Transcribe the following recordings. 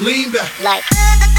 Lean back. Like.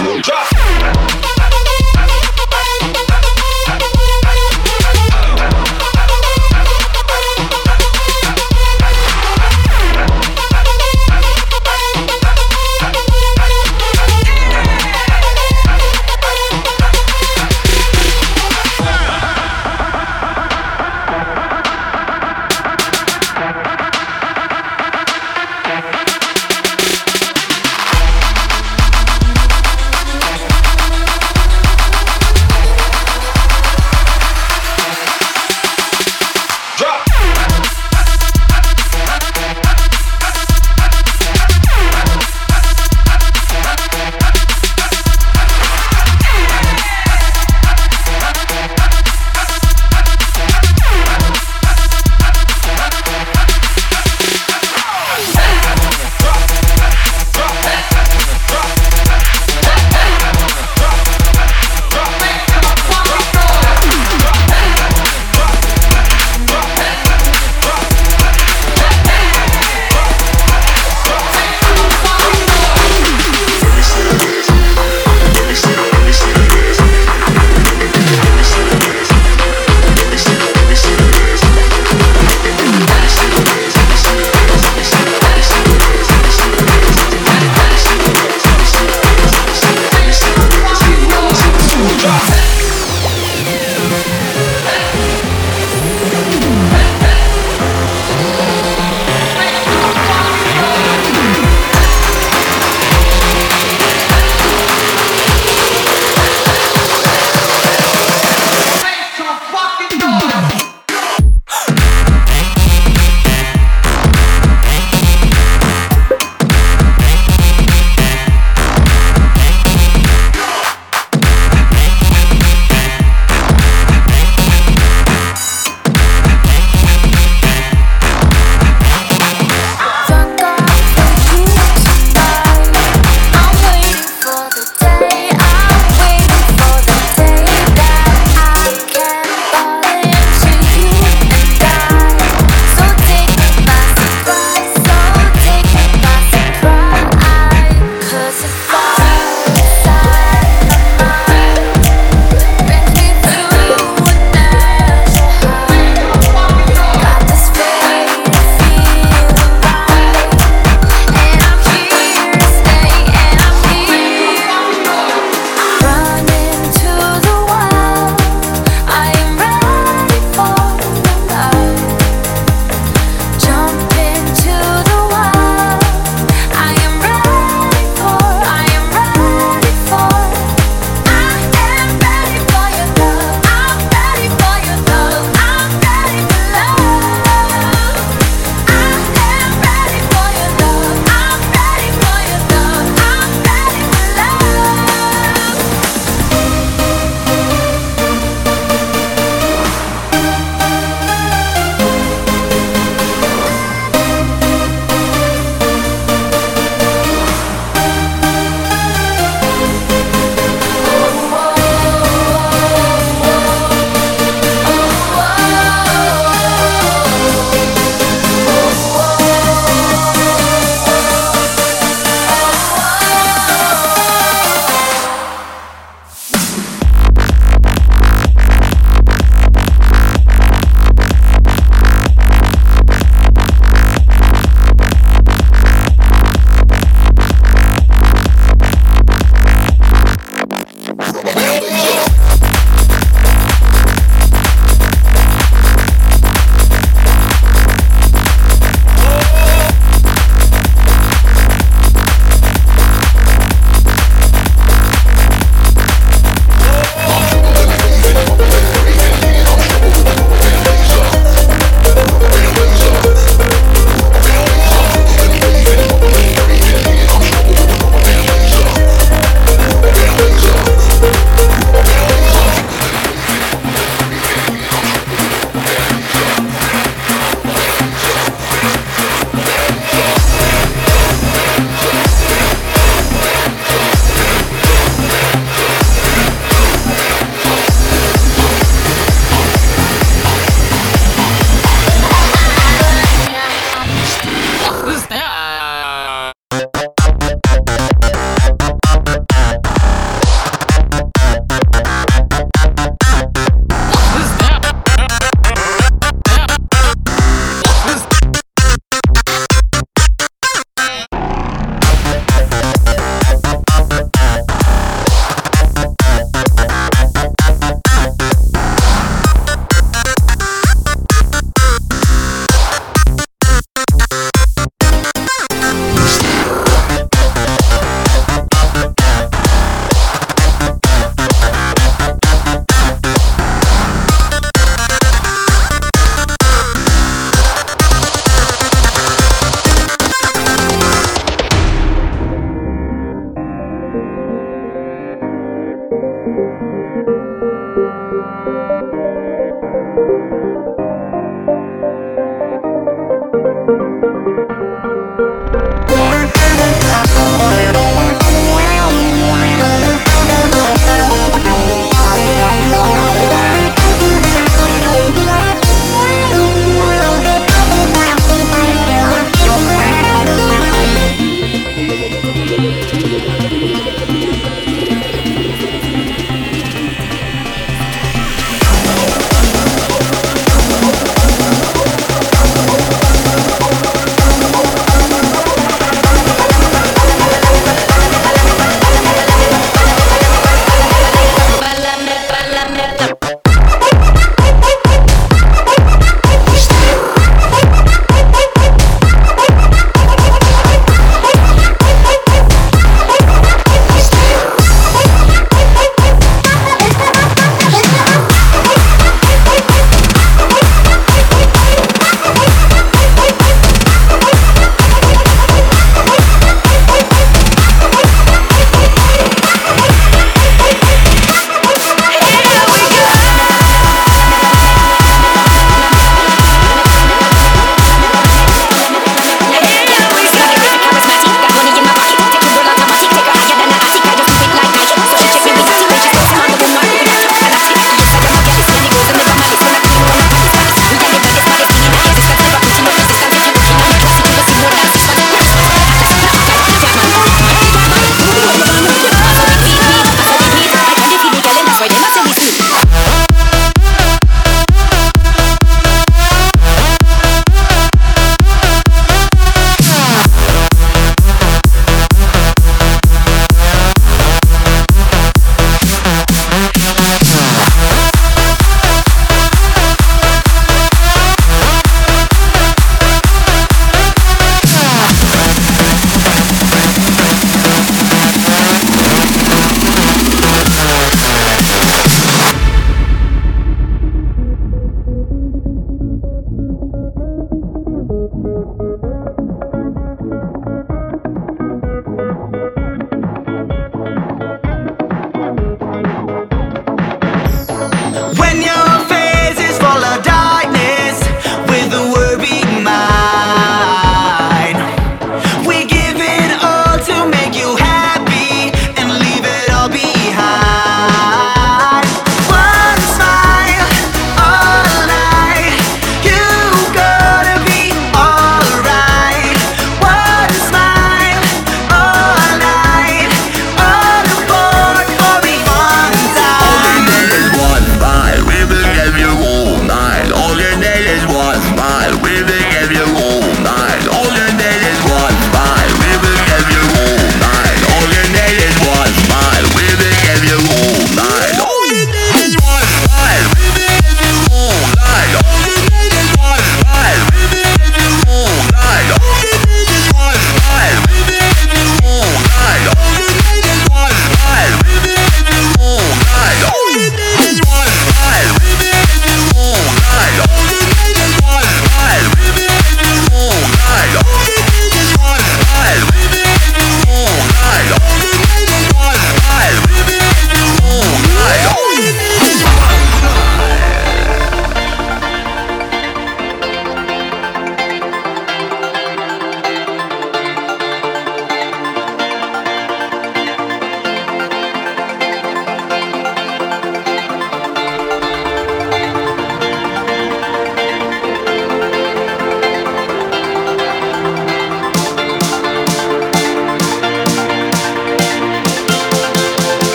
Snoop Dogg.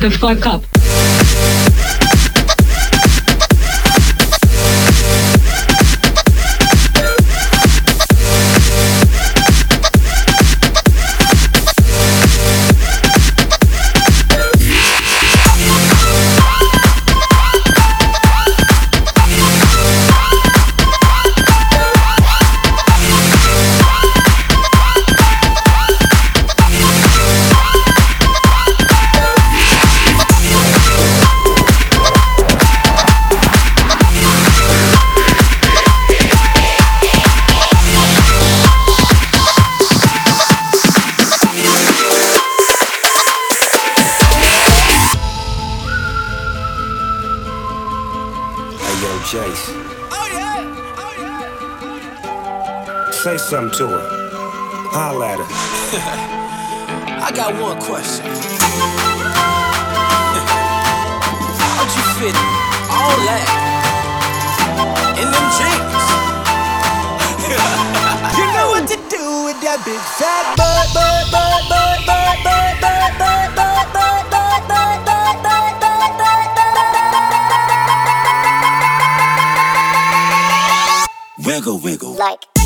The fuck up. That big fat butt, butt, butt, butt, butt, butt, butt, butt, butt, butt,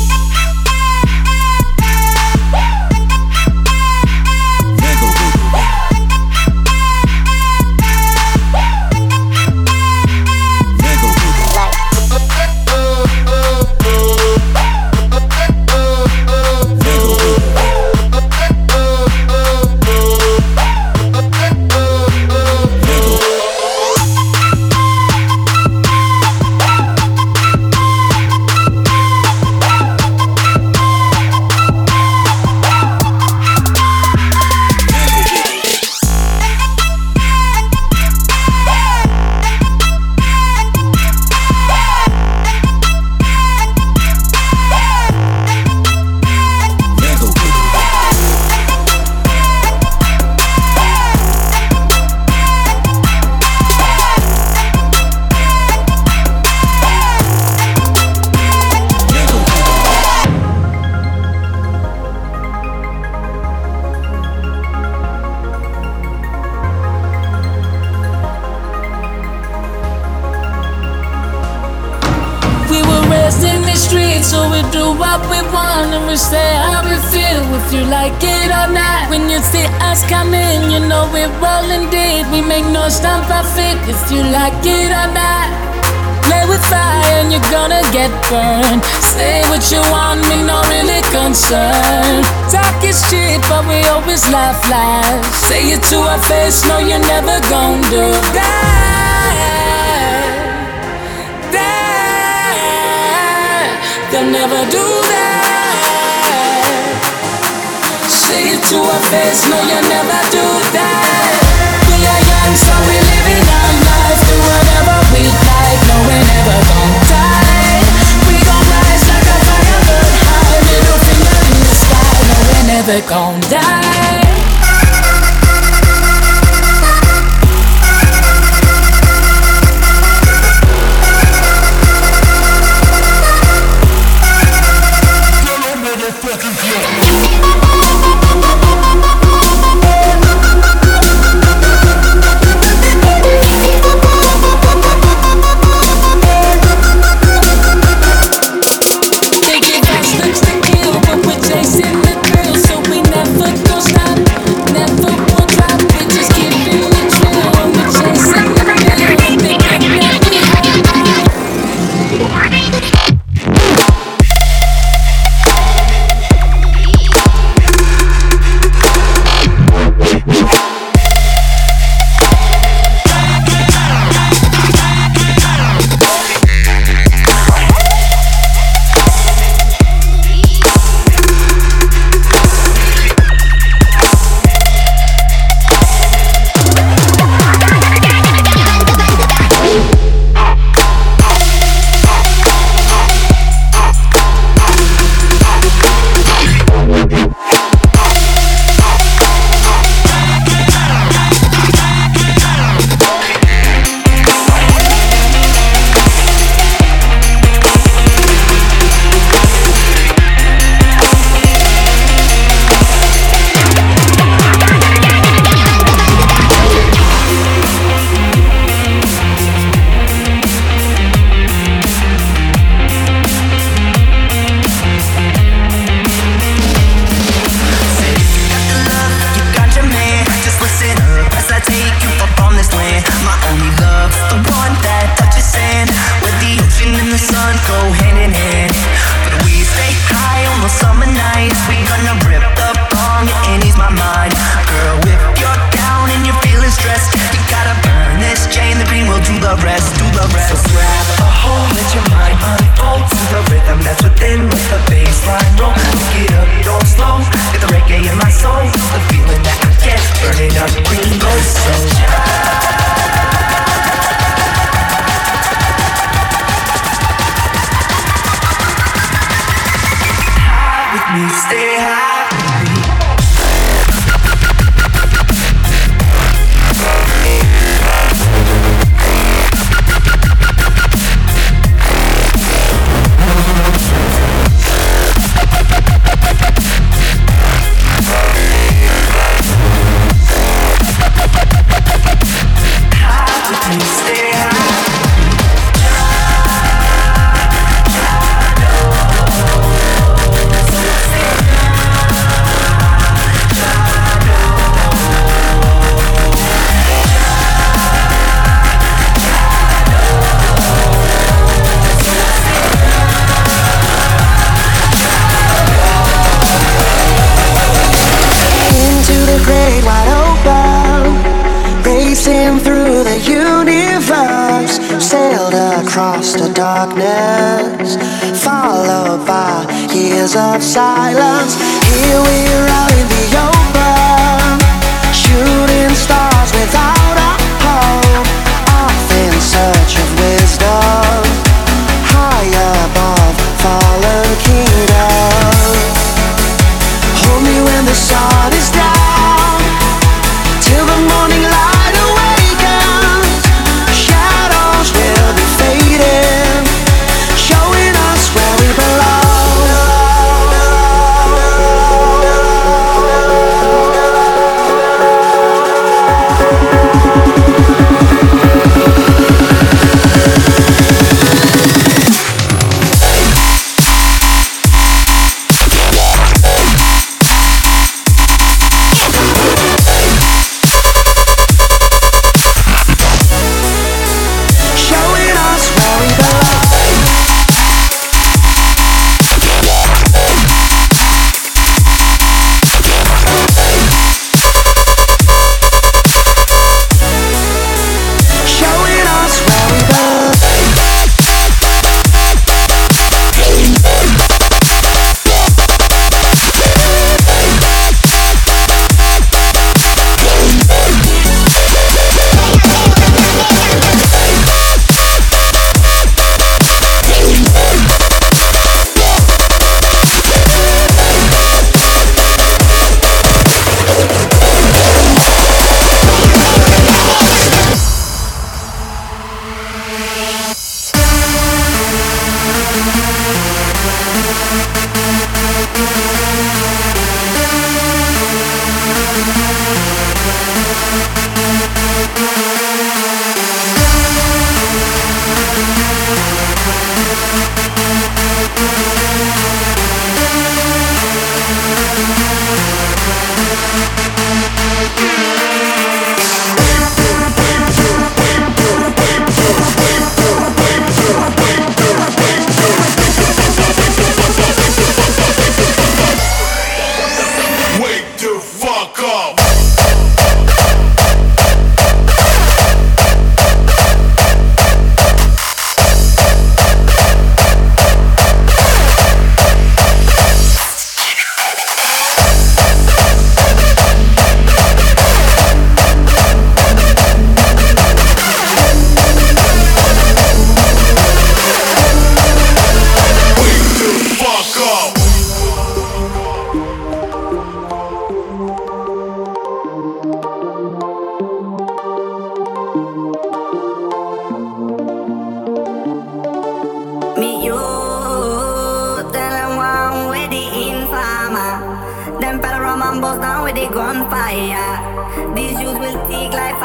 want me, not really concerned. Talk is cheap, but we always laugh Last Say it to our face, no, you're never gonna do that. That they'll never do that. Say it to our face, no, you'll never do that. We are young, so we're living our life, do whatever we like, no, we're never gonna die. never gonna die.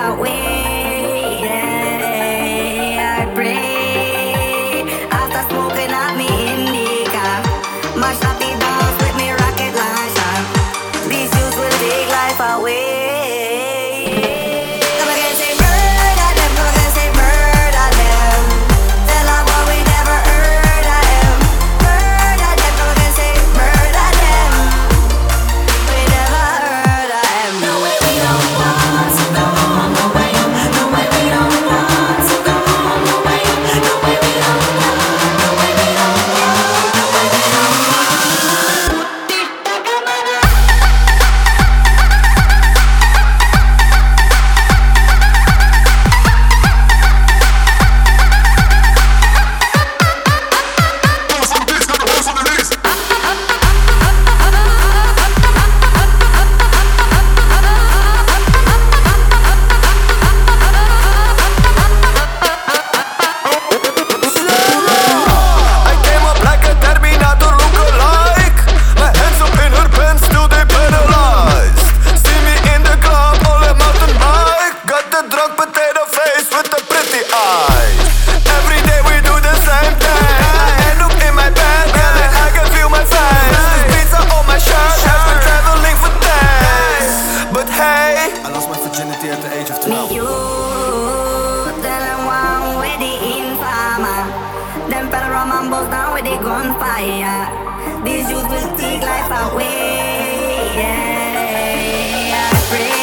out with lost my virginity at the age of 12. Me youth, then one with the infamer. Them federal roman bows down with the gunfire. These youth will take life away. Yeah, I pray.